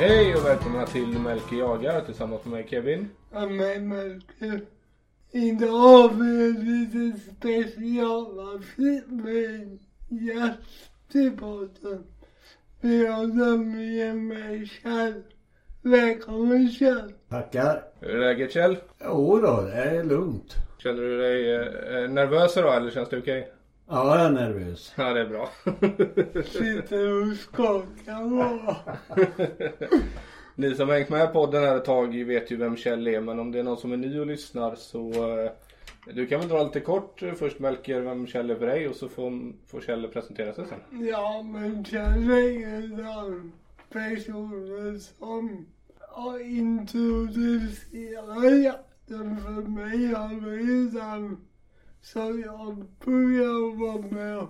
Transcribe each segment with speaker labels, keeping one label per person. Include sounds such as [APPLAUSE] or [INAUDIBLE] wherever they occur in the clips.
Speaker 1: Hej och välkomna till Melker jagar tillsammans med mig Kevin.
Speaker 2: Ja men Melker. Idag har vi en liten specialavsnitt med gäst till podden. Vi har nämligen med Kjell. Välkommen Kjell.
Speaker 3: Tackar.
Speaker 1: Hur är läget Kjell?
Speaker 3: Jo då, det är lugnt.
Speaker 1: Känner du dig eh, nervös idag eller känns det okej?
Speaker 3: Ja, jag är nervös.
Speaker 1: Ja det är bra.
Speaker 2: Sitter och skakar.
Speaker 1: Ni som har hängt med podden här ett tag vet ju vem Kjell är men om det är någon som är ny och lyssnar så eh, du kan väl dra lite kort först Melker vem Kjell är för dig och så får, får Kjell presentera sig sen.
Speaker 2: Ja men Kjell är en sån person som har introducerat jakten för mig redan. Så jag började vara med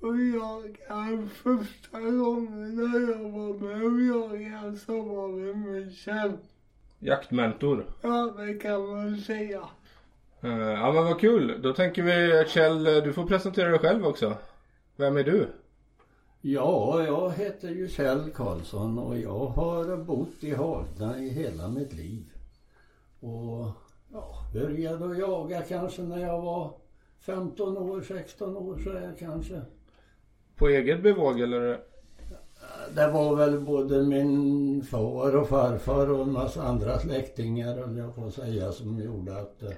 Speaker 2: och jaga första gången när jag var med och jagade så var det med Kjell.
Speaker 1: Jaktmentor.
Speaker 2: Ja det kan man säga.
Speaker 1: Eh, Ja men vad kul. Då tänker vi att Kjell du får presentera dig själv också. Vem är du?
Speaker 3: Ja, jag heter ju Kjell Karlsson och jag har bott i Hagna i hela mitt liv. Och ja, började att jaga kanske när jag var 15 år, 16 år så är jag kanske.
Speaker 1: På eget bevåg eller?
Speaker 3: Det var väl både min far och farfar och en massa andra släktingar höll jag att säga som gjorde att eh,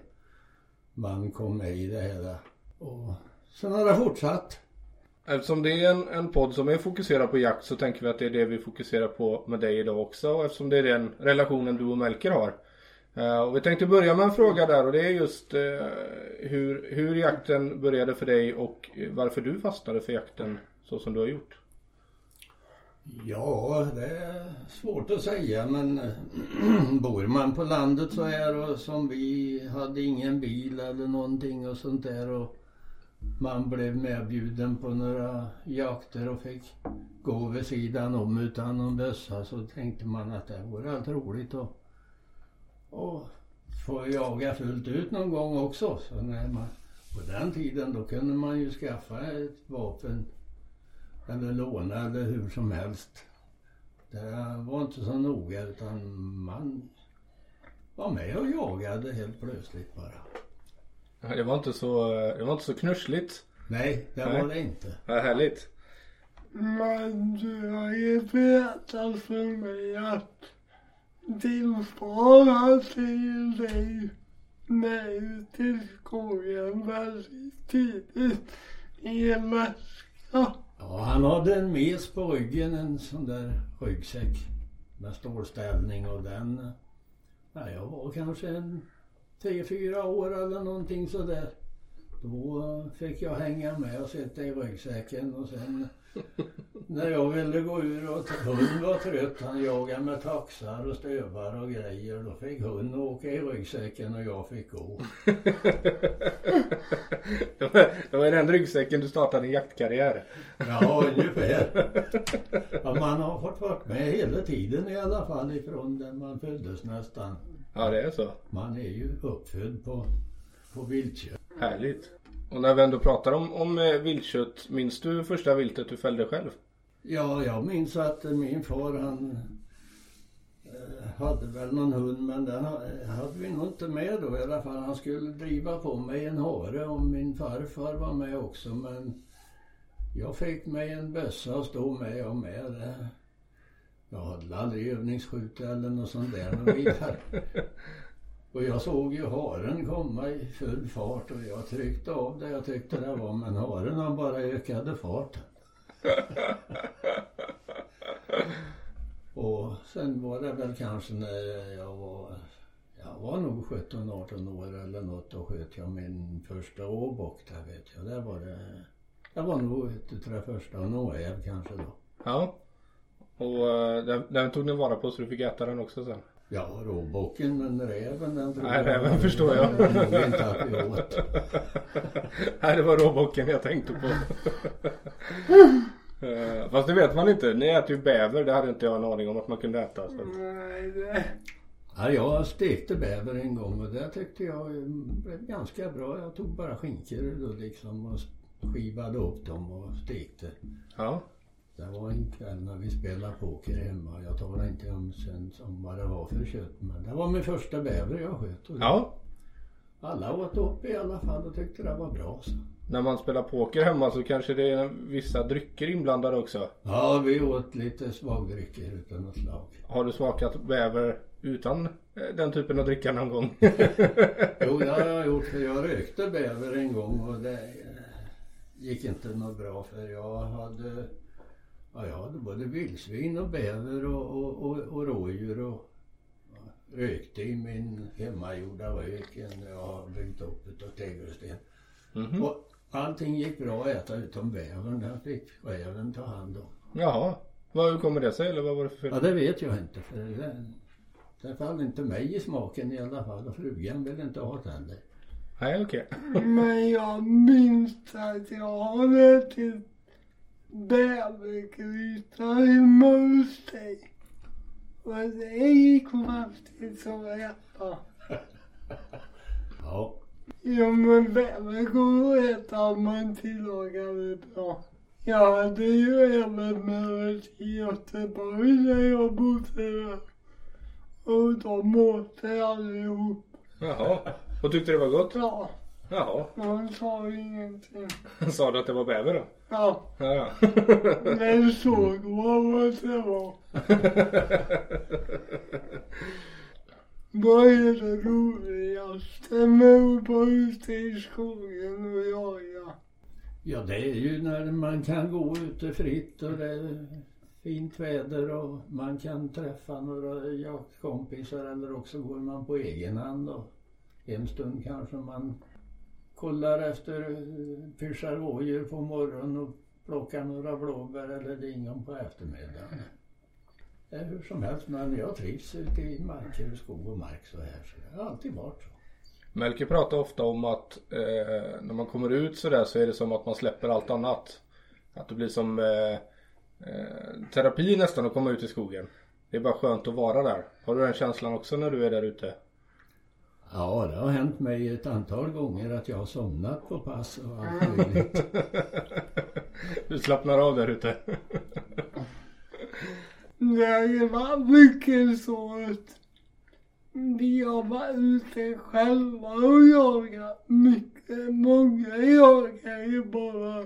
Speaker 3: man kom med i det hela. Och sen har det fortsatt.
Speaker 1: Eftersom det är en, en podd som är fokuserad på jakt så tänker vi att det är det vi fokuserar på med dig idag också. Och eftersom det är den relationen du och Melker har. Eh, och vi tänkte börja med en fråga där och det är just eh, hur, hur jakten började för dig och varför du fastnade för jakten så som du har gjort.
Speaker 3: Ja, det är svårt att säga men [CLEARS THROAT] bor man på landet så här och som vi hade ingen bil eller någonting och sånt där och man blev medbjuden på några jakter och fick gå vid sidan om utan någon bössa så tänkte man att det vore allt roligt att och få jaga fullt ut någon gång också. Så när man, på den tiden då kunde man ju skaffa ett vapen eller låna eller hur som helst. Det var inte så noga utan man var med och jagade helt plötsligt bara.
Speaker 1: Det var inte så, det var inte så knussligt.
Speaker 3: Nej, det
Speaker 1: Nej.
Speaker 3: var det inte.
Speaker 1: Vad härligt.
Speaker 2: Men du har ju berättat för mig att din far han säger dig nej till skogen väldigt tidigt i en väska.
Speaker 3: Ja, han hade en mes på ryggen, en sån där ryggsäck med stålställning och den, ja, jag var kanske en tre, fyra år eller någonting sådär. Då fick jag hänga med och sitta i ryggsäcken och sen när jag ville gå ur och hund var trött, han jagade med taxar och stövar och grejer. Då fick hund åka i ryggsäcken och jag fick gå. [LAUGHS]
Speaker 1: Det var, det var i den ryggsäcken du startade din jaktkarriär.
Speaker 3: Ja, ungefär. Ja, man har fått vara med hela tiden i alla fall ifrån den man föddes nästan.
Speaker 1: Ja det är så.
Speaker 3: Man är ju uppfödd på, på viltkött.
Speaker 1: Härligt. Och när vi ändå pratar om, om eh, viltkött, minns du första viltet du fällde själv?
Speaker 3: Ja, jag minns att min far han eh, hade väl någon hund men den ha- hade vi nog inte med då i alla fall. Han skulle driva på mig en hare och min farfar var med också men jag fick mig en bössa och stå med och med. Det. Jag hade aldrig övningsskjutit eller något sånt där [LAUGHS] vidare. Och jag såg ju haren komma i full fart och jag tryckte av det jag tyckte det var men haren han bara ökade farten. [LAUGHS] Och sen var det väl kanske när jag var, jag var nog 17-18 år eller något, då sköt jag min första åbock där vet jag. Det var det, det var nog ett det första, räv kanske då.
Speaker 1: Ja. Och eh, den, den tog ni vara på så du fick äta den också sen?
Speaker 3: Ja, råbocken men räven den tror
Speaker 1: Nej, räven förstår jag.
Speaker 3: nog inte att vi åt. [LAUGHS]
Speaker 1: Nej det var råbocken jag tänkte på. [LAUGHS] Eh, Fast det vet man inte. Ni äter ju bäver. Det hade inte jag en aning om att man kunde äta. Så.
Speaker 2: Nej, det...
Speaker 3: Ja, jag stekte bäver en gång och det tyckte jag blev ganska bra. Jag tog bara skinkor då liksom och skivade upp dem och stekte.
Speaker 1: Ja.
Speaker 3: Det var en kväll när vi spelade poker hemma. Jag talar inte om sen om vad det var för kött men det var min första bäver jag sköt. Och
Speaker 1: Ja.
Speaker 3: Alla åt upp i alla fall och tyckte det var bra. Så.
Speaker 1: När man spelar poker hemma så kanske det är vissa drycker inblandade också.
Speaker 3: Ja, vi åt lite svagdrycker utan något slag.
Speaker 1: Har du smakat bäver utan eh, den typen av dricka någon gång? [LAUGHS]
Speaker 3: Jo, det har jag gjort för jag rökte bäver en gång och det eh, gick inte något bra för jag hade, ja, jag hade både vildsvin och bäver och, och, och, och rådjur och ja, rökte i min hemmagjorda rök en jag har byggt upp utav tegelsten.
Speaker 1: Mhm.
Speaker 3: Och allting gick bra att äta utom bävern, den fick räven ta hand om.
Speaker 1: Jaha. Vad, hur kommer det sig eller vad var det för fel?
Speaker 3: Ja, det vet jag inte för det, det föll inte mig i smaken i alla fall och frugan ville inte ha det heller.
Speaker 1: Nej okej.
Speaker 2: Men jag minns att jag har ätit bävergryta hos dig. Och det gick faktiskt att äta.
Speaker 3: Ja,
Speaker 2: Ja men bäver går att äta om man tillagar det bra. Jag hade ju även med i Göteborg när jag bodde där. Och de åt det allihop.
Speaker 1: Jaha. Och tyckte det var gott?
Speaker 2: Ja,
Speaker 1: Jaha.
Speaker 2: de sa ingenting. [LAUGHS]
Speaker 1: Sa du att det var bäver då?
Speaker 2: Ja,
Speaker 1: Ja, ja. [LAUGHS]
Speaker 2: men såg man att det var. [LAUGHS] Vad är det roligaste med att vara ute i skogen och jaga?
Speaker 3: Ja, det är ju när man kan gå ute fritt och det är fint väder och man kan träffa några jaktkompisar eller också går man på egen hand och en stund kanske man kollar efter pyschar rådjur på morgonen och plockar några blåbär eller lingon på eftermiddagen. Det är hur som helst men jag trivs ute i marker, skog och mark så här så det har alltid varit så.
Speaker 1: Melker pratar ofta om att eh, när man kommer ut sådär så är det som att man släpper allt annat. Att det blir som eh, eh, terapi nästan att komma ut i skogen. Det är bara skönt att vara där. Har du den känslan också när du är där ute?
Speaker 3: Ja, det har hänt mig ett antal gånger att jag har somnat på pass och allt möjligt. [LAUGHS]
Speaker 1: Du slappnar av där ute.
Speaker 2: Det var mycket så att vi har varit ute själva och jagat mycket. Många jagar ju bara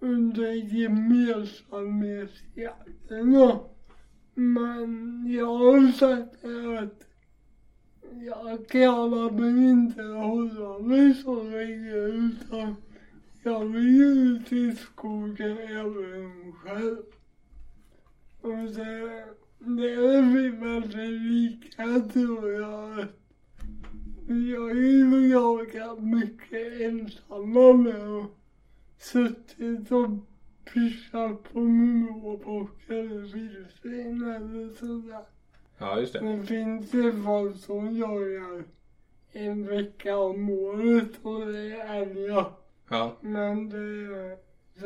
Speaker 2: under gemensamhetsjakten. Men jag har sagt att jag klarar mig inte hålla mig så länge utan jag vill ut i skogen även själv. Och det, det är vi väldigt lika tror jag. Jag har ju jagat mycket ensamma med och suttit och pyssjat på min råbock eller vildsvin eller sådär.
Speaker 1: Ja just det.
Speaker 2: Det finns ju folk som jagar en vecka om året och det är älgar.
Speaker 1: Ja.
Speaker 2: Men det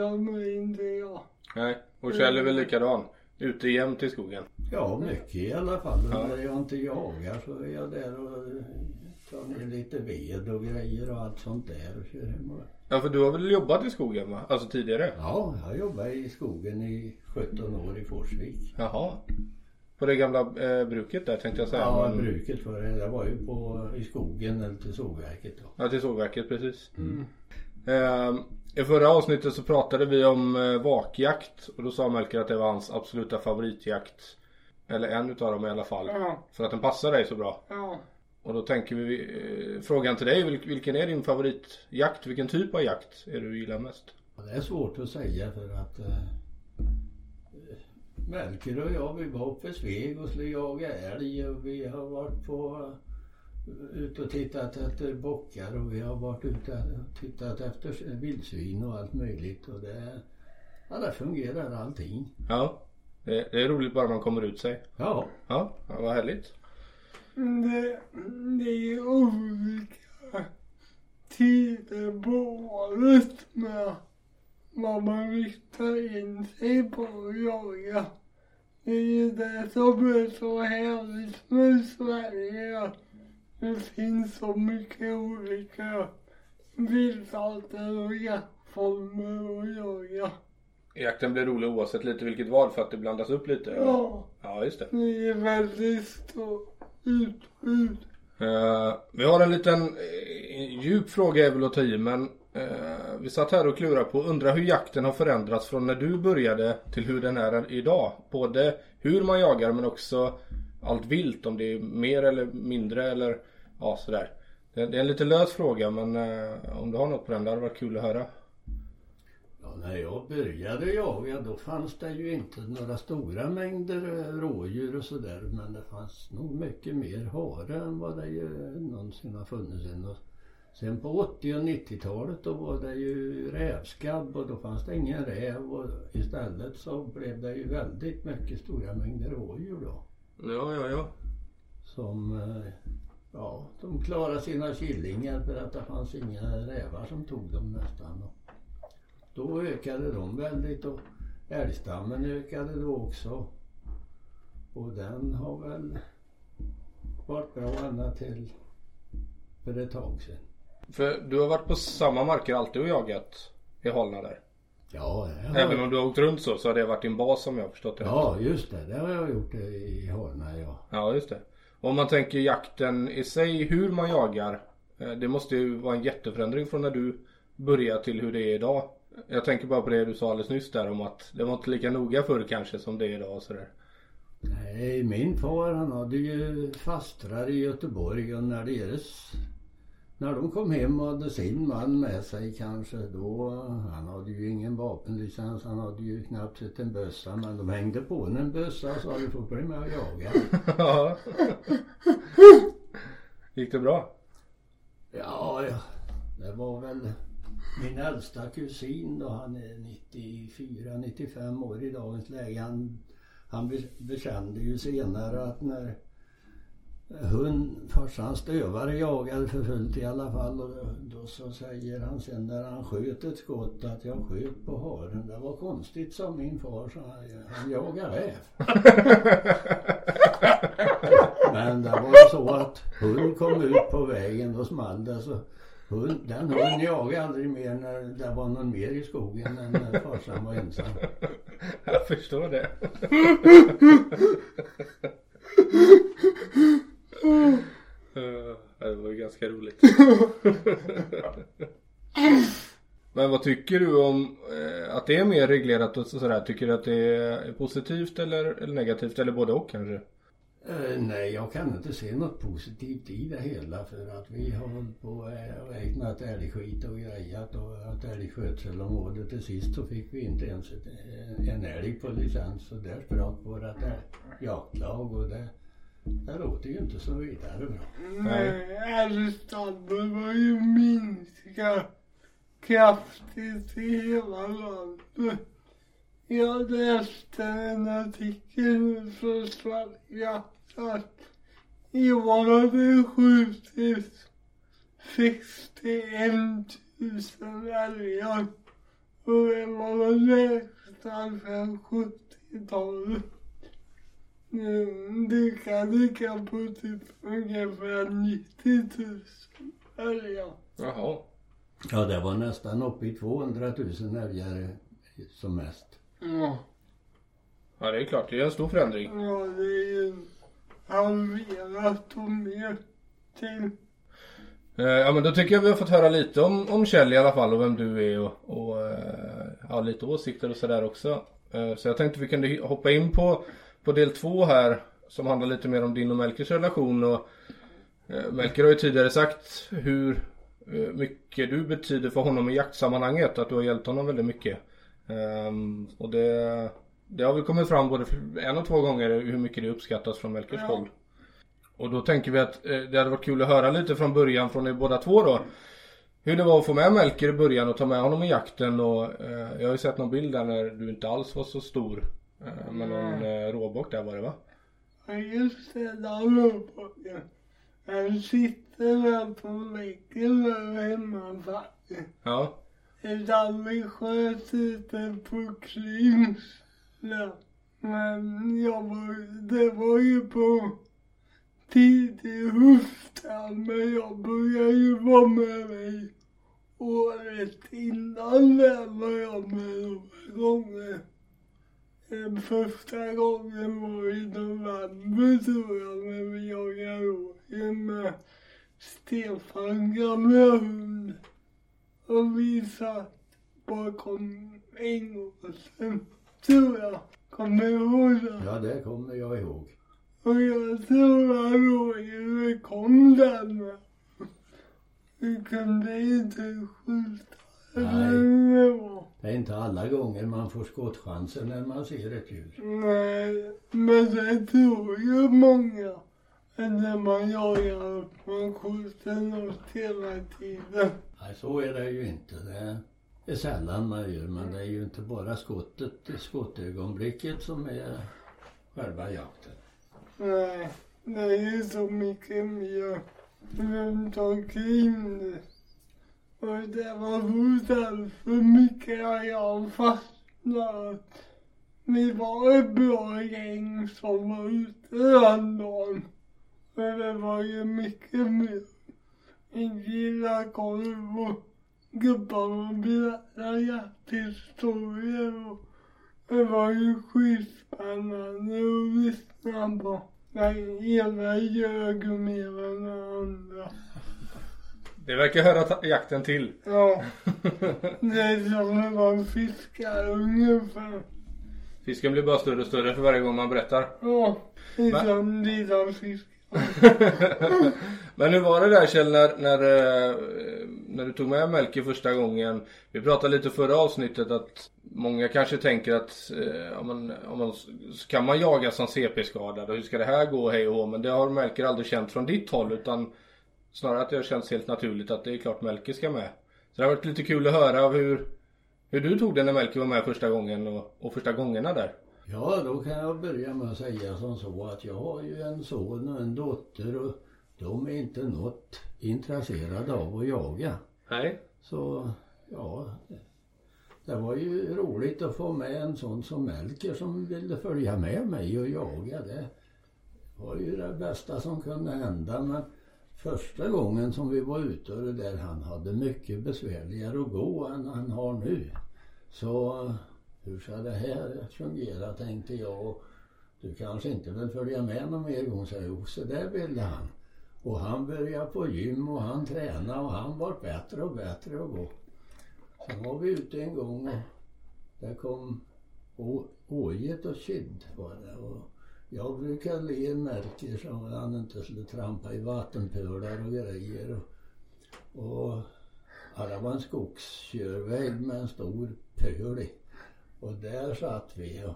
Speaker 2: är inte jag.
Speaker 1: Nej. Och Kjell är väl likadan. Ute jämt i skogen.
Speaker 3: Ja, mycket i alla fall.
Speaker 1: Ja.
Speaker 3: När jag inte jagar så är jag där och tar ner lite ved och grejer och allt sånt där och kör hem. Och...
Speaker 1: Ja för du har väl jobbat i skogen va? Alltså tidigare?
Speaker 3: Ja, jag jobbade i skogen i 17 år i Forsvik.
Speaker 1: Jaha. På det gamla eh, bruket där tänkte jag säga.
Speaker 3: Ja,
Speaker 1: Men-
Speaker 3: bruket var det. Det var ju på, i skogen eller till sågverket då.
Speaker 1: Ja, till sågverket precis. Eh, I förra avsnittet så pratade vi om eh, vakjakt och då sa Melker att det var hans absoluta favoritjakt. Eller en utav dem i alla fall.
Speaker 2: Ja,
Speaker 1: För att den passar dig så bra.
Speaker 2: ja.
Speaker 1: Och då tänker vi eh, frågan till dig. Vil- vilken är din favoritjakt? Vilken typ av jakt är det du gillar mest?
Speaker 3: Det är svårt att säga för att eh, Melker och jag vi var uppe i Sveg och skulle jaga älg och vi har varit på eh, ut och tittat efter bockar och vi har varit ute och tittat efter vildsvin och allt möjligt och det, ja, det fungerar allting.
Speaker 1: Ja. Det, det är roligt bara man kommer ut sig.
Speaker 3: Ja,
Speaker 1: Ja, ja vad härligt.
Speaker 2: Det, det är olika tider på året med vad man riktar in sig på att jaga. Det är ju det som är så härligt med Sverige. Det finns så mycket olika viltarter och jaktformer att jaga.
Speaker 1: jakten blir rolig oavsett lite vilket val för att det blandas upp lite?
Speaker 2: Ja,
Speaker 1: Ja, just det.
Speaker 2: det är väldigt stort utbud.
Speaker 1: Eh, vi har en liten eh, djup fråga är väl att ta i men eh, vi satt här och klurade på undrar hur jakten har förändrats från när du började till hur den är idag. Både hur man jagar men också allt vilt om det är mer eller mindre eller ja sådär. Det, det är en lite lös fråga men eh, om du har något på den det hade varit kul att höra.
Speaker 3: Ja, när jag började jaga då fanns det ju inte några stora mängder eh, rådjur och sådär men det fanns nog mycket mer hare än vad det ju någonsin har funnits. än. Sen på 80 och 90-talet då var det ju rävskabb och då fanns det ingen räv och istället så blev det ju väldigt mycket stora mängder rådjur då.
Speaker 1: Ja, ja, ja.
Speaker 3: Som, eh, ja, de klarade sina killingar för att det fanns inga rävar som tog dem nästan. Och då ökade de väldigt och älgstammen ökade då också. Och den har väl varit bra ända till för ett tag sedan.
Speaker 1: För du har varit på samma marker alltid och jagat i Halna där.
Speaker 3: Ja, har
Speaker 1: Även om du har åkt runt så, så har det varit din bas som jag har förstått det.
Speaker 3: Ja, just det. Det har jag gjort i Halna, ja.
Speaker 1: Ja, just det. Om man tänker jakten i sig, hur man jagar. eh, Det måste ju vara en jätteförändring från när du började till hur det är idag. Jag tänker bara på det du sa alldeles nyss där om att det var inte lika noga förr kanske som det är idag och sådär.
Speaker 3: Nej, min far han hade ju fastrar i Göteborg och när deras när de kom hem och hade sin man med sig kanske då, han hade ju ingen vapenlicens, han hade ju knappt sett en bössa men de hängde på en, en bössa och sa du får bli med och jaga. [LAUGHS]
Speaker 1: Ja. Gick det bra?
Speaker 3: Ja, ja, det var väl min äldsta kusin då, han är 94, 95 år i dagens läge. Han, han be- bekände ju senare att när hund, farsans stövare jagade för fullt i alla fall och då så säger han sen när han sköt ett skott att jag sköt på haren. Det var konstigt som min far sa, han jagar räv. [LAUGHS] Men det var så att hund kom ut på vägen och small det så hund, den hunden jagade aldrig mer när det var någon mer i skogen än när farsan var ensam.
Speaker 1: Jag förstår det. [LAUGHS] Eh, Det var ju ganska roligt. [LAUGHS] Men vad tycker du om eh, att det är mer reglerat och sådär? Tycker du att det är positivt eller, eller negativt eller både och kanske?
Speaker 3: Eh, nej, jag kan inte se något positivt i det hela för att vi har hållit på och räknat älgskit och grejat och att älgskötselområde till sist så fick vi inte ens ett, en älg på licens och där sprack vårat jaktlag och det, det låter ju inte så vidare bra.
Speaker 2: Nej, älgstammen var ju minskat kraftigt i hela landet. Jag läste en artikel från att i år har det skjutits 61 000 älgar och det var den lägsta sedan 70-talet. Mm, Det kan ligga på typ ungefär 90 000 älgar.
Speaker 1: Jaha.
Speaker 3: Ja, det var nästan uppe i 200 000 älgar som mest.
Speaker 2: Ja,
Speaker 1: Ja det är klart, det är en stor förändring.
Speaker 2: ja det är ju halverat och mer till.
Speaker 1: Eh, Ja men då tycker jag vi har fått höra lite om, om Kjell i alla fall och vem du är och, och eh, ja, lite åsikter och sådär också. Eh, Så jag tänkte vi kunde hoppa in på, på del två här som handlar lite mer om din och Melkers relation och eh, Melker har ju tidigare sagt hur eh, mycket du betyder för honom i jaktsammanhanget, att du har hjälpt honom väldigt mycket. Ehm, Och det, det har väl kommit fram både en och två gånger hur mycket det uppskattas från Melkers
Speaker 2: Ja.
Speaker 1: håll. Och då tänker vi att eh, det hade varit kul att höra lite från början från er båda två då. Hur det var att få med Melker i början och ta med honom i jakten och eh, jag har ju sett någon bild där när du inte alls var så stor. Eh, med någon eh, råbock där var det va?
Speaker 2: Ja, just det, där uppe. Han sitter där på väggen där hemma faktiskt.
Speaker 1: Ja.
Speaker 2: Där vi sköt ute på Klynsla. Men jag var, det var ju på tidig höst men jag började ju vara med dig året innan där var jag med några gånger. Den första gången var i november tror jag när vi jagade rådjur med Stefan gamla hund. Och vi satt bakom Ingåsen, tror jag. Kommer du ihåg det?
Speaker 3: Ja, det kommer jag ihåg.
Speaker 2: Och jag tror att rådjuret kom där med. Vi kunde inte skjuta.
Speaker 3: Nej.
Speaker 2: Det
Speaker 3: är inte alla gånger man får skottchanser när man ser ett djur.
Speaker 2: Nej, men det tror ju många. När man jagar att man skjuter något hela tiden.
Speaker 3: Nej, så är det ju inte. Det är sällan man gör, men det är ju inte bara skottet, skottögonblicket som är själva jakten.
Speaker 2: Nej, det är ju så mycket mer runt omkring det. Och det var nog därför mycket och jag fastnade. Vi var ett bra gäng som var ute den dagen. Men det var ju mycket mer. En gilla korv och gubbarna berättade jakthistorier och det var ju skitspännande att lyssna på. Den ena ljög mer än den andra.
Speaker 1: Det verkar höra jakten till.
Speaker 2: Ja, det är som att vara fiskare ungefär.
Speaker 1: Fisken blir bara större och större för varje gång man berättar.
Speaker 2: Ja, det är som lilla fiskar. [LAUGHS]
Speaker 1: Men hur var det där Kjell när, när, eh, när du tog med Melker första gången? Vi pratade lite förra avsnittet att många kanske tänker att eh, om man, om man, kan man jaga som CP-skadad och hur ska det här gå hej och hå? Men det har Melker aldrig känt från ditt håll utan snarare att det har känts helt naturligt att det är klart Melker ska med. Så det har varit lite kul att höra av hur, hur du tog det när Melker var med första gången och, och första gångerna där.
Speaker 3: Ja, då kan jag börja med att säga som så att jag har ju en son och en dotter och de är inte något intresserade av att jaga.
Speaker 1: Nej.
Speaker 3: Så ja, det var ju roligt att få med en sån som Melker som ville följa med mig och jaga. Det var ju det bästa som kunde hända. Men första gången som vi var ute och det där, han hade mycket besvärligare att gå än han har nu. Så hur ska det här fungera tänkte jag. Du kanske inte vill följa med någon mer gång, sa jag. Jo, så där ville han. Och han började på gym och han tränade och han var bättre och bättre att gå. Sen var vi ute en gång och det kom åget och kidd var det. Och jag brukar le Melker så att han inte skulle trampa i vattenpölar och grejer. Och, och ja, det var en skogskörväg med en stor pöl i. Och där satt vi och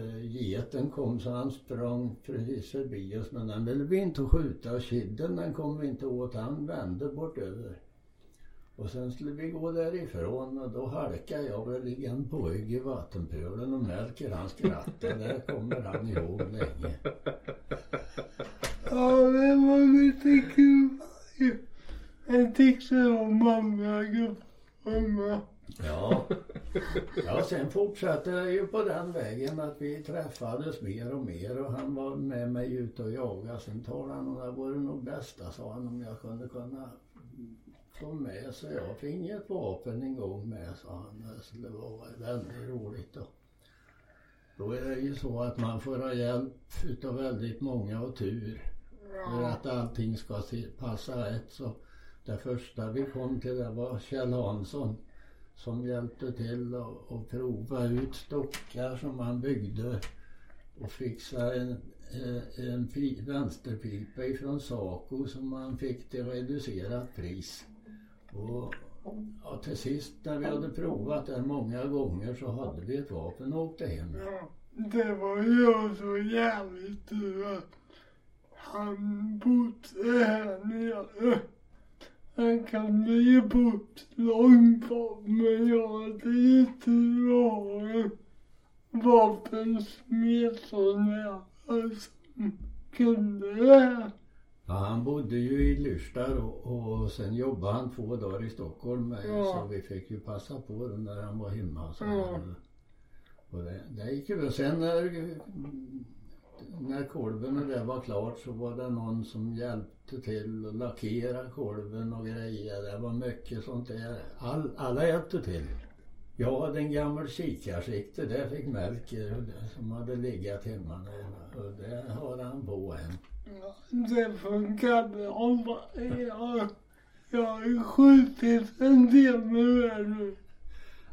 Speaker 3: eh, geten kom så han sprang precis förbi oss men den ville vi inte skjuta och kidden den kom vi inte åt. Han vände bort över. Och sen skulle vi gå därifrån och då halkade jag väl i en påg i vattenpölen och märker han skrattade. Det kommer han ihåg länge.
Speaker 2: Ja, det var lite kul. Jag tyckte om grupper med.
Speaker 3: Ja. ja, sen fortsatte det ju på den vägen att vi träffades mer och mer och han var med mig ut och jagade. Sen talade han om det vore nog bästa, sa han, om jag kunde kunna få med. Så jag fick ett vapen en gång med, sa han. Det skulle vara väldigt roligt. Och då är det ju så att man får ha hjälp utav väldigt många och tur. För att allting ska passa rätt. Så det första vi kom till det var Kjell Hansson som hjälpte till att prova ut stockar som han byggde och fixa en, eh, en pi- vänsterpipa ifrån Saco som man fick till reducerat pris. Och ja, till sist när vi hade provat den många gånger så hade vi ett vapen och åkte hem.
Speaker 2: Ja, det var ju så jävligt tur att han bodde här nere. Han kan ju bort långt bort men jag hade ju tur att ha en vapensmed så nära som kunde det här.
Speaker 3: Ja, han bodde ju i Lyrstad och, och sen jobbade han två dagar i Stockholm med,
Speaker 2: Ja.
Speaker 3: så vi fick ju passa på det när han var hemma. Så
Speaker 2: Ja.
Speaker 3: Och det, det gick ju. Sen när när kolven och det var klart så var det någon som hjälpte till att lackera kolven och grejer. Det var mycket sånt där. All, alla hjälpte till. Jag hade en gammal kikarsikte, det fick Melker som hade legat hemma. Och det har han på än.
Speaker 2: Det funkar bra. Jag, jag har skjutit en del det nu.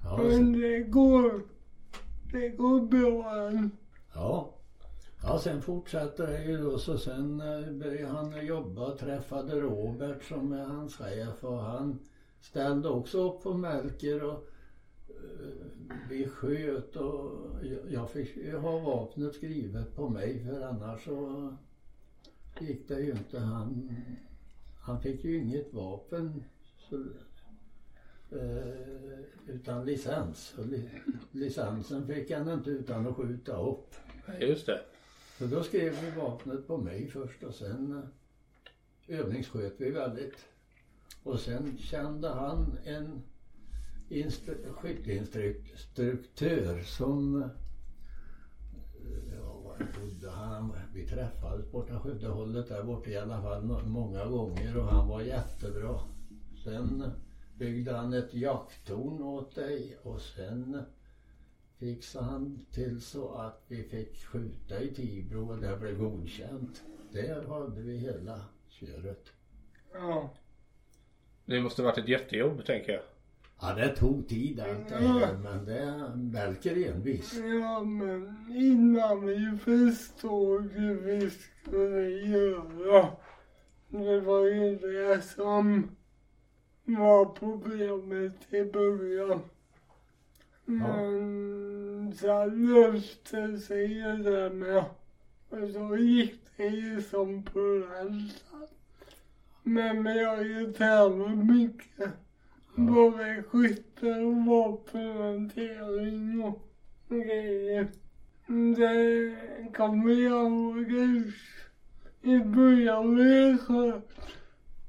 Speaker 3: Ja,
Speaker 2: Men det går, det går bra än.
Speaker 3: Ja. Ja, sen fortsatte det ju då så sen eh, började han jobba och träffade Robert som är hans chef och han ställde också upp på Melker och eh, vi sköt och jag- fick ha vapnet skrivet på mig för annars så gick det ju inte. Han, han fick ju inget vapen så, eh, utan licens. Och li, licensen fick han inte utan att skjuta upp.
Speaker 1: Just det.
Speaker 3: Så då skrev vi vapnet på mig först och sen eh, övningssköt vi väldigt. Och sen kände han en instru- skytteinstruktör som, eh, ja var bodde han? Vi träffades borta Skövdehållet där borta i alla fall många gånger och han var jättebra. Sen byggde han ett jakttorn åt dig och sen fixade han till så att vi fick skjuta i Tibro och det blev godkänt. Där hade vi hela köret.
Speaker 2: Ja.
Speaker 1: Det måste varit ett jättejobb tänker jag.
Speaker 3: Ja, det tog tid allt det här, men det Melker envis.
Speaker 2: Ja, men innan vi förstod hur vi skulle göra. Det var ju det som var problemet i början. Men sen löste sig ju det med. Och så gick det ju som på rälsar. Men vi har ju tränat mycket. Både skytte och vapenhantering och grejer. Det kommer jag ihåg i början sköt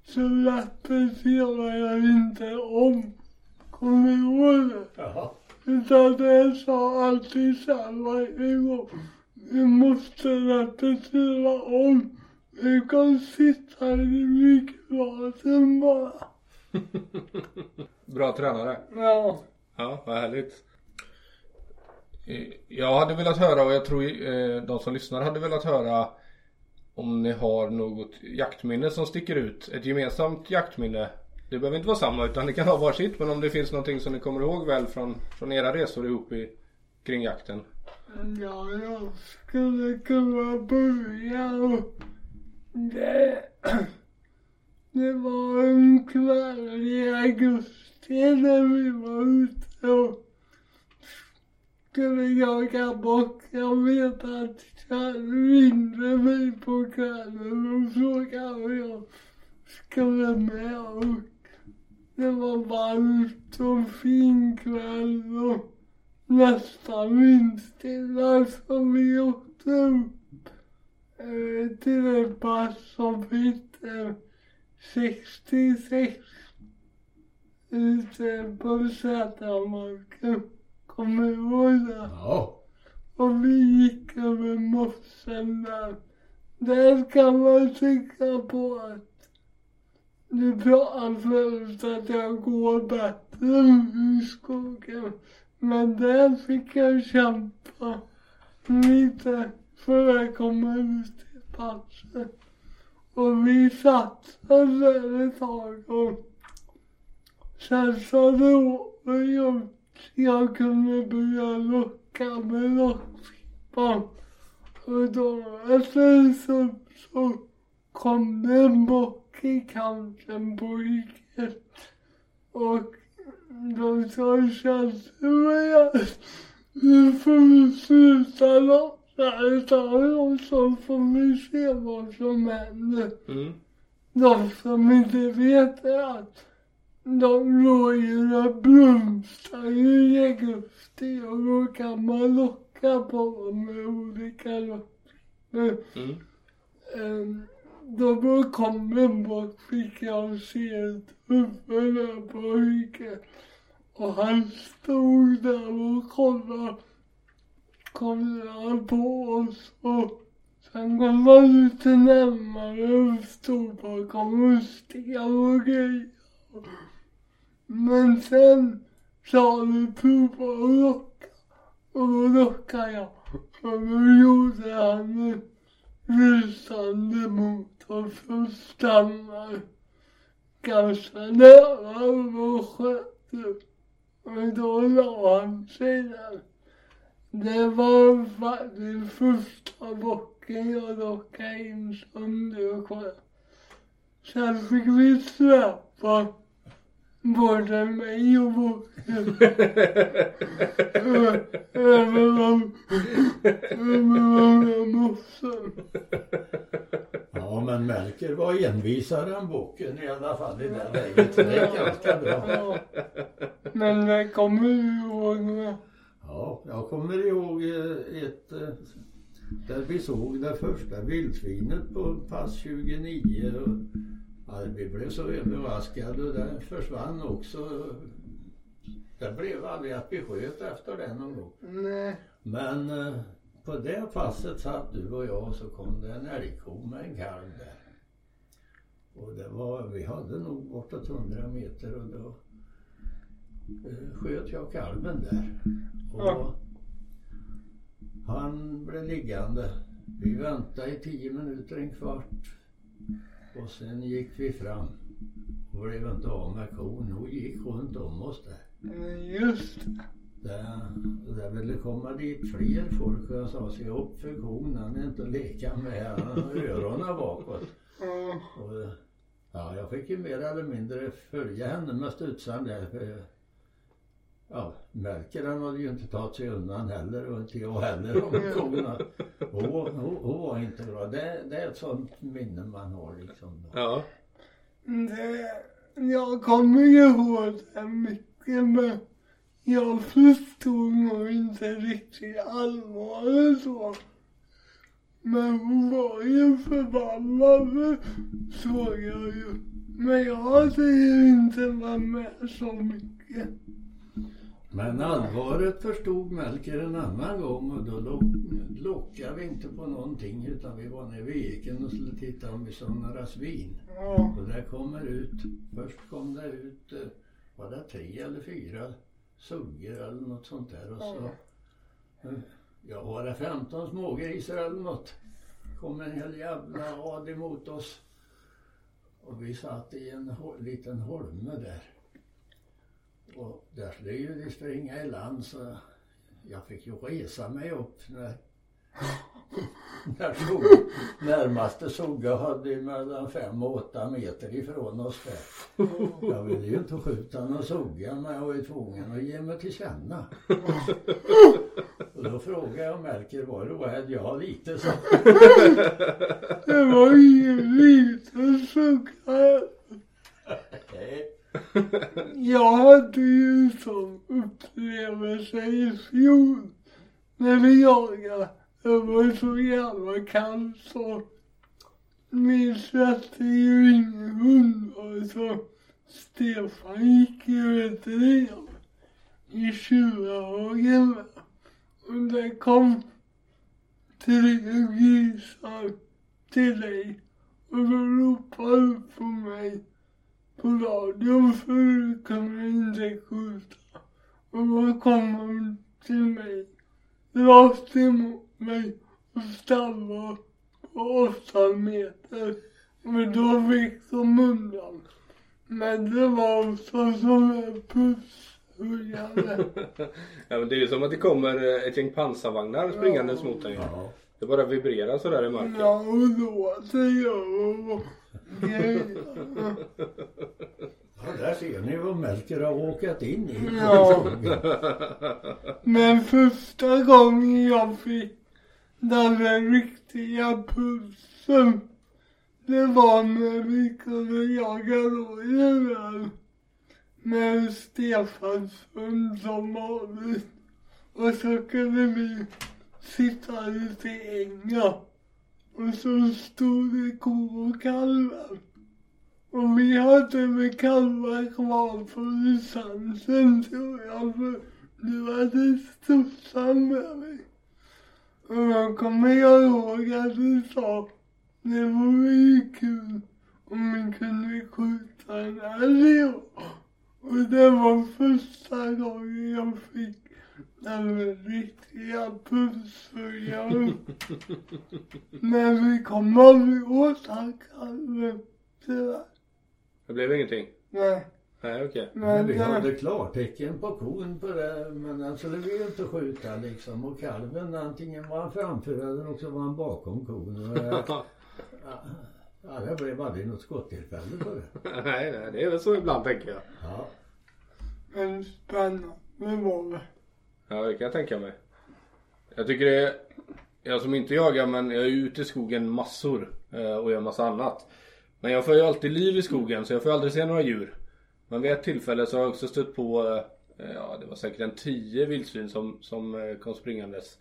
Speaker 2: så repeterade jag inte om. Kommer du ihåg det?
Speaker 3: Ja.
Speaker 2: Utan det sa alltid samma gång. Vi måste repetera om. Vi kan sitta i mikrofonen bara. [LAUGHS]
Speaker 1: Bra tränare.
Speaker 2: Ja.
Speaker 1: Ja, vad härligt. Eh, Jag hade velat höra och jag tror eh, de som lyssnar hade velat höra om ni har något jaktminne som sticker ut. Ett gemensamt jaktminne. Det behöver inte vara samma utan det kan vara varsitt men om det finns någonting som ni kommer ihåg väl från, från era resor ihop i, kring jakten.
Speaker 2: Ja, jag skulle kunna börja och [CLEARS THROAT] [CLEARS THROAT] det, var en kväll i augusti när vi var ute och skulle jaga bock. Jag vet att Kjell ringde mig på kvällen och frågade om jag skulle med och det var varmt och fin kväll och nästan vindstilla så vi åkte upp eh, till en pass som hette 66 ute på Sätramarken. Kommer du ihåg det?
Speaker 3: Ja.
Speaker 2: Och vi gick över mossen där. Där kan man tycka på att du pratade förut att jag går bättre i skogen. Men där fick jag kämpa lite för att komma ut till passet. Och vi satsade ett tag och sen så då jag, jag kunde börja locka med lockpipan. Och då efter så, så kom det en bock i kanten på riket. Och då sa tjänstemännen att nu får vi sluta locka utav dem så får vi se vad som händer.
Speaker 1: Mm.
Speaker 2: De som inte vet är att de rådjuren blomstrar ju i augusti och då kan man locka på dem med olika lockpipor.
Speaker 1: Mm.
Speaker 2: Um, då kom en bort fick jag se ett huvud där på ryggen. Och han stod där och kollade, kollade på oss och Sen kom man lite närmare och stod bakom och och grejer. Men sen sa du prova att locka, Och då lockade jag. Och då gjorde han en lysande motor som stannar ganska nära och då sköt. Och då la han sig där. Det var faktiskt första bocken jag rockade in sönder och sköt. Sen fick vi släpa både mig och bocken Ö- över de över de mossen.
Speaker 3: Ja, men Melker var envisare än bocken i alla fall i det läget. Det är ganska bra.
Speaker 2: Ja. Men det kommer du ihåg med.
Speaker 3: Ja, jag kommer ihåg eh, ett eh, där vi såg det första vildsvinet på pass 29 och ja, vi blev så överraskade och det försvann också. Det blev aldrig att vi sköt efter det någon gång.
Speaker 2: Nej.
Speaker 3: Men eh, på det passet satt du och jag och så kom det en älgko med en kalv där. Och det var, vi hade nog bortåt 100 meter och då eh, sköt jag kalven där. Och
Speaker 2: Ja.
Speaker 3: han blev liggande. Vi väntade i tio minuter, en kvart. Och sen gick vi fram och blev inte av med kon. Hon gick runt om oss där.
Speaker 2: Just det.
Speaker 3: Det, ville komma dit fler folk och jag sa se upp för kon, han är inte att leka med, han har öronen bakåt. Och, ja, jag fick ju mer eller mindre följa henne med studsan där. Ja, Melker han hade ju inte tagit sig undan heller och inte jag heller om [LAUGHS] korna. Hon, hon, hon var inte bra. Det, det är ett sånt minne man har liksom. Då.
Speaker 1: Ja.
Speaker 2: Det, jag kommer ihåg det mycket men jag förstod nog inte riktigt allvaret så. Men hon var ju förbannad såg jag ju. Men jag hade ju inte varit med så mycket.
Speaker 3: Men allvaret förstod Melker en annan gång och då lock, lockade vi inte på någonting utan vi var nere vid eken och skulle titta om vi såg några svin.
Speaker 2: Ja.
Speaker 3: Och det kommer ut, först kom det ut, eh, var det tre eller fyra suggor eller något sånt där och så, eh, ja var det 15 smågrisar eller något. kom en hel jävla rad emot oss. Och vi satt i en liten holme där. Och där skulle ju de springa i land så jag fick ju resa mig upp när [LAUGHS] när sog, närmaste Sogga hade ju mellan fem och åtta meter ifrån oss där. Jag ville ju inte skjuta någon Sogga men jag var ju tvungen att ge mig till känna. Och då frågade jag Melker, var du rädd? Ja, lite så. [LAUGHS]
Speaker 2: Det var ingen liten sugga. [LAUGHS] Jag hade ju som upplevelse i fjol när vi jagade. Det var så jävla kallt så min släppte ju ingen hundar så Stefan gick ju ett rev i tjurhagen och det kom tre grisar till dig och de ropade på mig på radion för du kunde inte skjuta. Och då kom de till mig, rakt emot mig och stannade på åtta meter. Men då fick de undan. Men det var så som en pusshöjare. [LAUGHS]
Speaker 1: ja men det är ju som att det kommer eh, ett gäng pansarvagnar springandes mot dig.
Speaker 3: Ja.
Speaker 1: Det bara vibrerar sådär i marken.
Speaker 2: Ja, och låter jag och.
Speaker 3: Ja, där ser ni vad Melker har åkat in i.
Speaker 2: Ja. Men första gången jag fick den riktiga pulsen, det var när vi kunde jaga rådjur där. Med Stefansson som vanligt. Och så kunde vi sitta ute i ängar. Och så stod det kor och kalvar. Och vi hade väl kalvar kvar på distansen tror jag för du hade strossan med mig. Och då kommer jag ihåg att du sa det vore ju kul om vi kunde skjuta en älg. Och det var första gången jag fick den riktiga pulshöjaren. Men vi kom aldrig kalven, tyvärr.
Speaker 1: Det blev ingenting?
Speaker 2: Nej,
Speaker 1: Nej, okej.
Speaker 3: Men vi
Speaker 2: det-
Speaker 3: hade klartecken på kon på det. Men alltså det ville inte skjuta liksom. Och kalven antingen var han framför eller också var han bakom kon. Och jag, [LAUGHS] ja, det blev aldrig något skottillfälle på det.
Speaker 1: nej, nej, det är väl så ibland tänker jag.
Speaker 3: Ja.
Speaker 2: men spännande var det.
Speaker 1: Ja, det kan jag tänka mig. Jag tycker det är, jag som inte jagar men jag är ute i skogen massor eh, och gör massa annat. Men jag får ju alltid liv i skogen så jag får aldrig se några djur. Men vid ett tillfälle så har jag också stött på, eh, ja det var säkert en tio vildsvin som, som eh, kom springandes.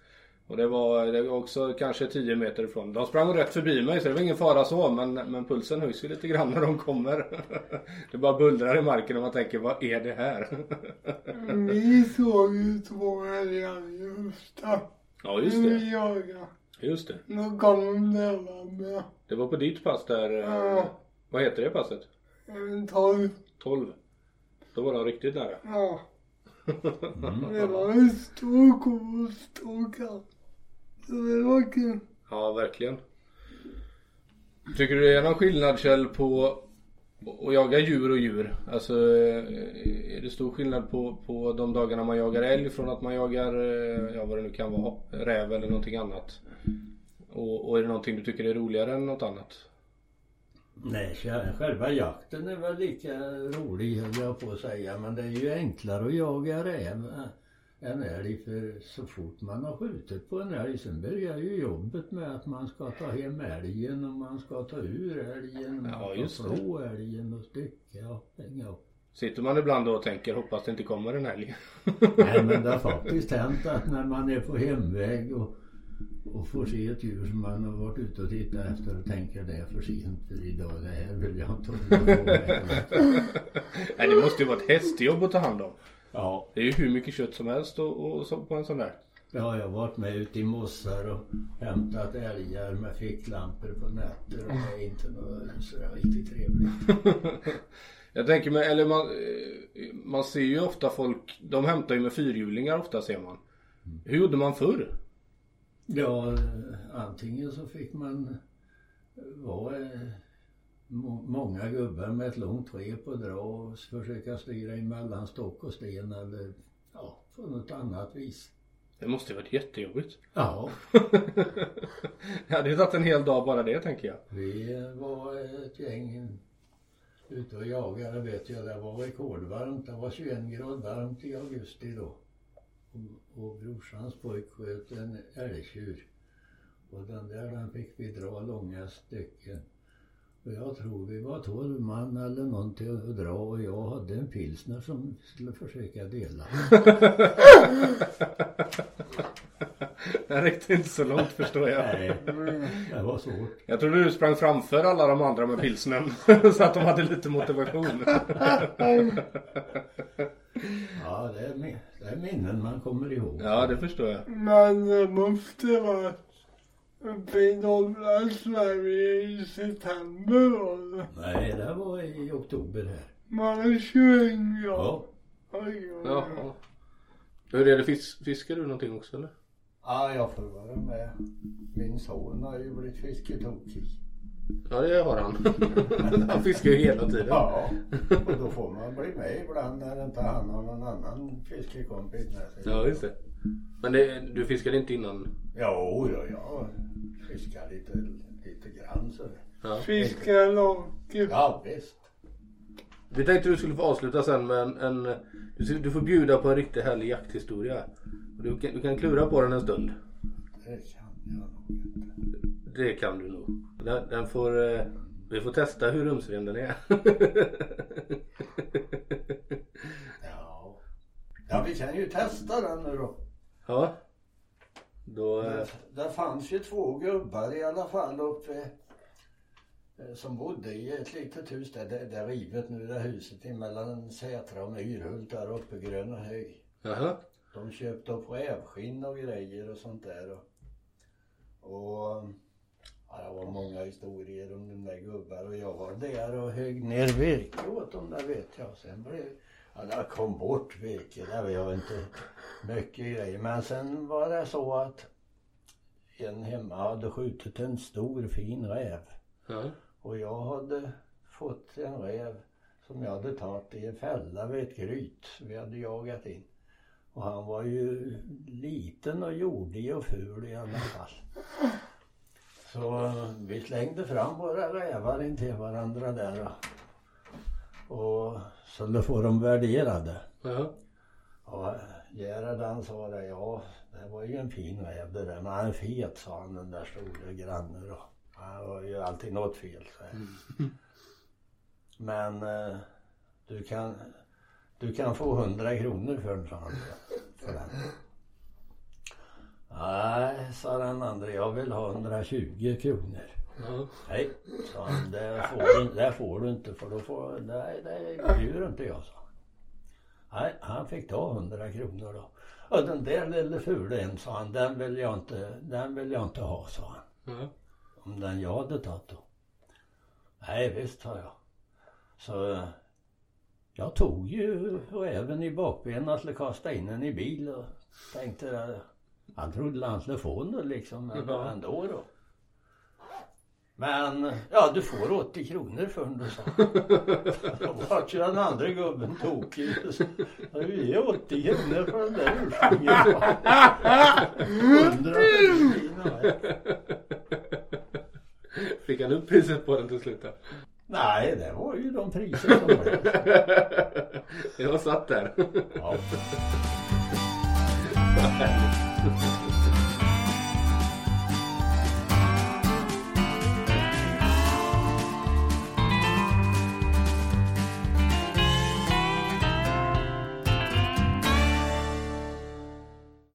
Speaker 1: Och det var, det var också kanske 10 meter ifrån. De sprang rätt förbi mig så det var ingen fara så men, men pulsen höjs ju lite grann när de kommer. [LAUGHS] Det bara bullrar i marken och man tänker vad är det här?
Speaker 2: Vi såg ju två älgar i Ystad.
Speaker 1: Ja just det,
Speaker 2: Vi jagade.
Speaker 1: just det.
Speaker 2: Då kom de med
Speaker 1: Det var på ditt pass där. eh,
Speaker 2: Ja.
Speaker 1: Vad heter det passet?
Speaker 2: en tolv.
Speaker 1: 12. Då var de riktigt nära.
Speaker 2: Ja, [LAUGHS] det var en stor ko och stor katt. Så det var kul.
Speaker 1: Ja, verkligen. Tycker du det är någon skillnad Kjell på att jaga djur och djur? Alltså eh, är det stor skillnad på, på de dagarna man jagar älg från att man jagar, eh, ja vad det nu kan vara, räv eller någonting annat? Och, och är det någonting du tycker är roligare än något annat?
Speaker 3: Nej, sj- själva jakten är väl lika rolig höll jag på att säga. Men det är ju enklare att jaga räv än älg. För så fort man har skjutit på en älg sen börjar ju jobbet med att man ska ta hem älgen och man ska ta ur älgen.
Speaker 1: Ja,
Speaker 3: man ska
Speaker 1: det.
Speaker 3: slå älgen och stycka och hänga upp.
Speaker 1: Sitter man ibland då och tänker hoppas det inte kommer en älg? [LAUGHS]
Speaker 3: Nej men det har [LAUGHS] faktiskt hänt att när man är på hemväg och, och får se ett djur som man har varit ute och tittat efter och tänker det är för sent för idag, det här vill jag inte hålla på med. [LAUGHS]
Speaker 1: Nej det måste ju vara ett hästjobb att ta hand om.
Speaker 3: Ja,
Speaker 1: Det är ju hur mycket kött som helst och, och så på en sån där.
Speaker 3: har jag varit med ute i mossar och hämtat älgar med ficklampor på nätter och det är inte något sådär riktigt trevligt. [LAUGHS]
Speaker 1: Jag tänker mig, eller man, eh, man ser ju ofta folk, de hämtar ju med fyrhjulingar ofta ser man. Hur gjorde man förr?
Speaker 3: Ja, antingen så fick man vara eh, många gubbar med ett långt rep och dra och försöka styra emellan stock och sten eller ja, på något annat vis.
Speaker 1: Det måste ju varit jättejobbigt.
Speaker 3: Ja, [LAUGHS]
Speaker 1: Det hade ju tagit en hel dag bara det tänker jag.
Speaker 3: vi var ett gäng ute och jagade vet jag. Det var rekordvarmt. Det var 21 grader varmt i augusti då. Och, och brorsans pojk sköt en älgtjur. Och den där den fick vi dra långa stycken. Och jag tror vi var 12 man eller någonting att dra och jag hade en pilsner som skulle försöka dela. [LAUGHS]
Speaker 1: Det räckte inte så långt förstår jag.
Speaker 3: Nej, det var svårt.
Speaker 1: Jag trodde du sprang framför alla de andra med pilsnen. [LAUGHS] så att de hade lite motivation. [LAUGHS]
Speaker 3: Ja, det är, det är minnen man kommer ihåg.
Speaker 1: Ja, det förstår jag.
Speaker 2: Men det måste vara uppe i norra Sverige i september var det.
Speaker 3: Nej, det var i oktober här.
Speaker 2: Var det 21 grader?
Speaker 3: Ja.
Speaker 2: Oj, oj, oj.
Speaker 1: Hur är det, fis- fiskar du någonting också eller?
Speaker 3: Ja, jag får vara med. Min son har ju blivit fisketokig.
Speaker 1: Ja, det har han. [LAUGHS] han fiskar ju hela tiden.
Speaker 3: Ja, och då får man bli med ibland när inte han har någon annan fiskekompis med sig.
Speaker 1: Ja, just det. Men det, du fiskade inte innan?
Speaker 3: Jo, ja, jag fiskar lite, lite grann så.
Speaker 1: Ja.
Speaker 2: Fiska laker.
Speaker 3: Ja, visst.
Speaker 1: Vi tänkte du skulle få avsluta sen med en, en du, du får bjuda på en riktigt härlig jakthistoria. Du kan, du kan klura på den en stund.
Speaker 3: Det kan jag nog inte.
Speaker 1: Det kan du nog. Den, den får, eh, vi får testa hur rumsren den är.
Speaker 3: Ja. Ja, vi kan ju testa den nu då.
Speaker 1: ja. Då, eh,
Speaker 3: Det, det fanns ju två gubbar i alla fall uppe eh, som bodde i ett litet hus där. Det, är rivet nu det huset emellan Sätra och Myrhult där uppe Gröna hög.
Speaker 1: jaha.
Speaker 3: De köpte upp rävskinn och grejer och sånt där. Och Och ja, det var många historier om de där gubbar och jag var där och högg ner virke åt dem där vet jag. Sen blev Ja, det kom bort virke, det var inte mycket grejer. Men sen var det så att en hemma hade skjutit en stor fin räv.
Speaker 1: Ja.
Speaker 3: Och jag hade fått en räv som jag hade tagit i en fälla vid ett gryt vi hade jagat in. Och han var ju liten och jordig och ful i alla fall. Så vi slängde fram våra rävar in till varandra där och, och så får de värderade.
Speaker 1: Ja.
Speaker 3: Och Gerhard han sa det, ja det var ju en fin räv det där men han är fet sa han den där stora grannen då. Han var ju alltid något fel så här. Men eh, du kan, du kan få 100 kronor för den sa han. För den. Nej, sa den andra, jag vill ha 120 kronor. Nej, sa han, det får du, det får du inte för då får, nej det bjuder inte jag sa. Nej, han fick ta 100 kronor då. Och den där lille fulen sa han, den vill jag inte, den vill jag inte ha sa han.
Speaker 1: Ja.
Speaker 3: Om den jag hade tagit då. Nej visst sa jag. Så jag tog ju och även i bakbenen och skulle kasta in den i bil och tänkte han trodde han skulle få den liksom men
Speaker 1: Ja.
Speaker 3: ändå då. Men ja du får 80 kronor för den sa Då vart ju den andra gubben tokig. Vi är 80 kronor för den där. 100 [LAUGHS]
Speaker 1: Fick han upp priset på den till slut?
Speaker 3: Nej, det var ju de priser som blev. [LAUGHS]
Speaker 1: Jag satt där.
Speaker 3: Ja. [LAUGHS]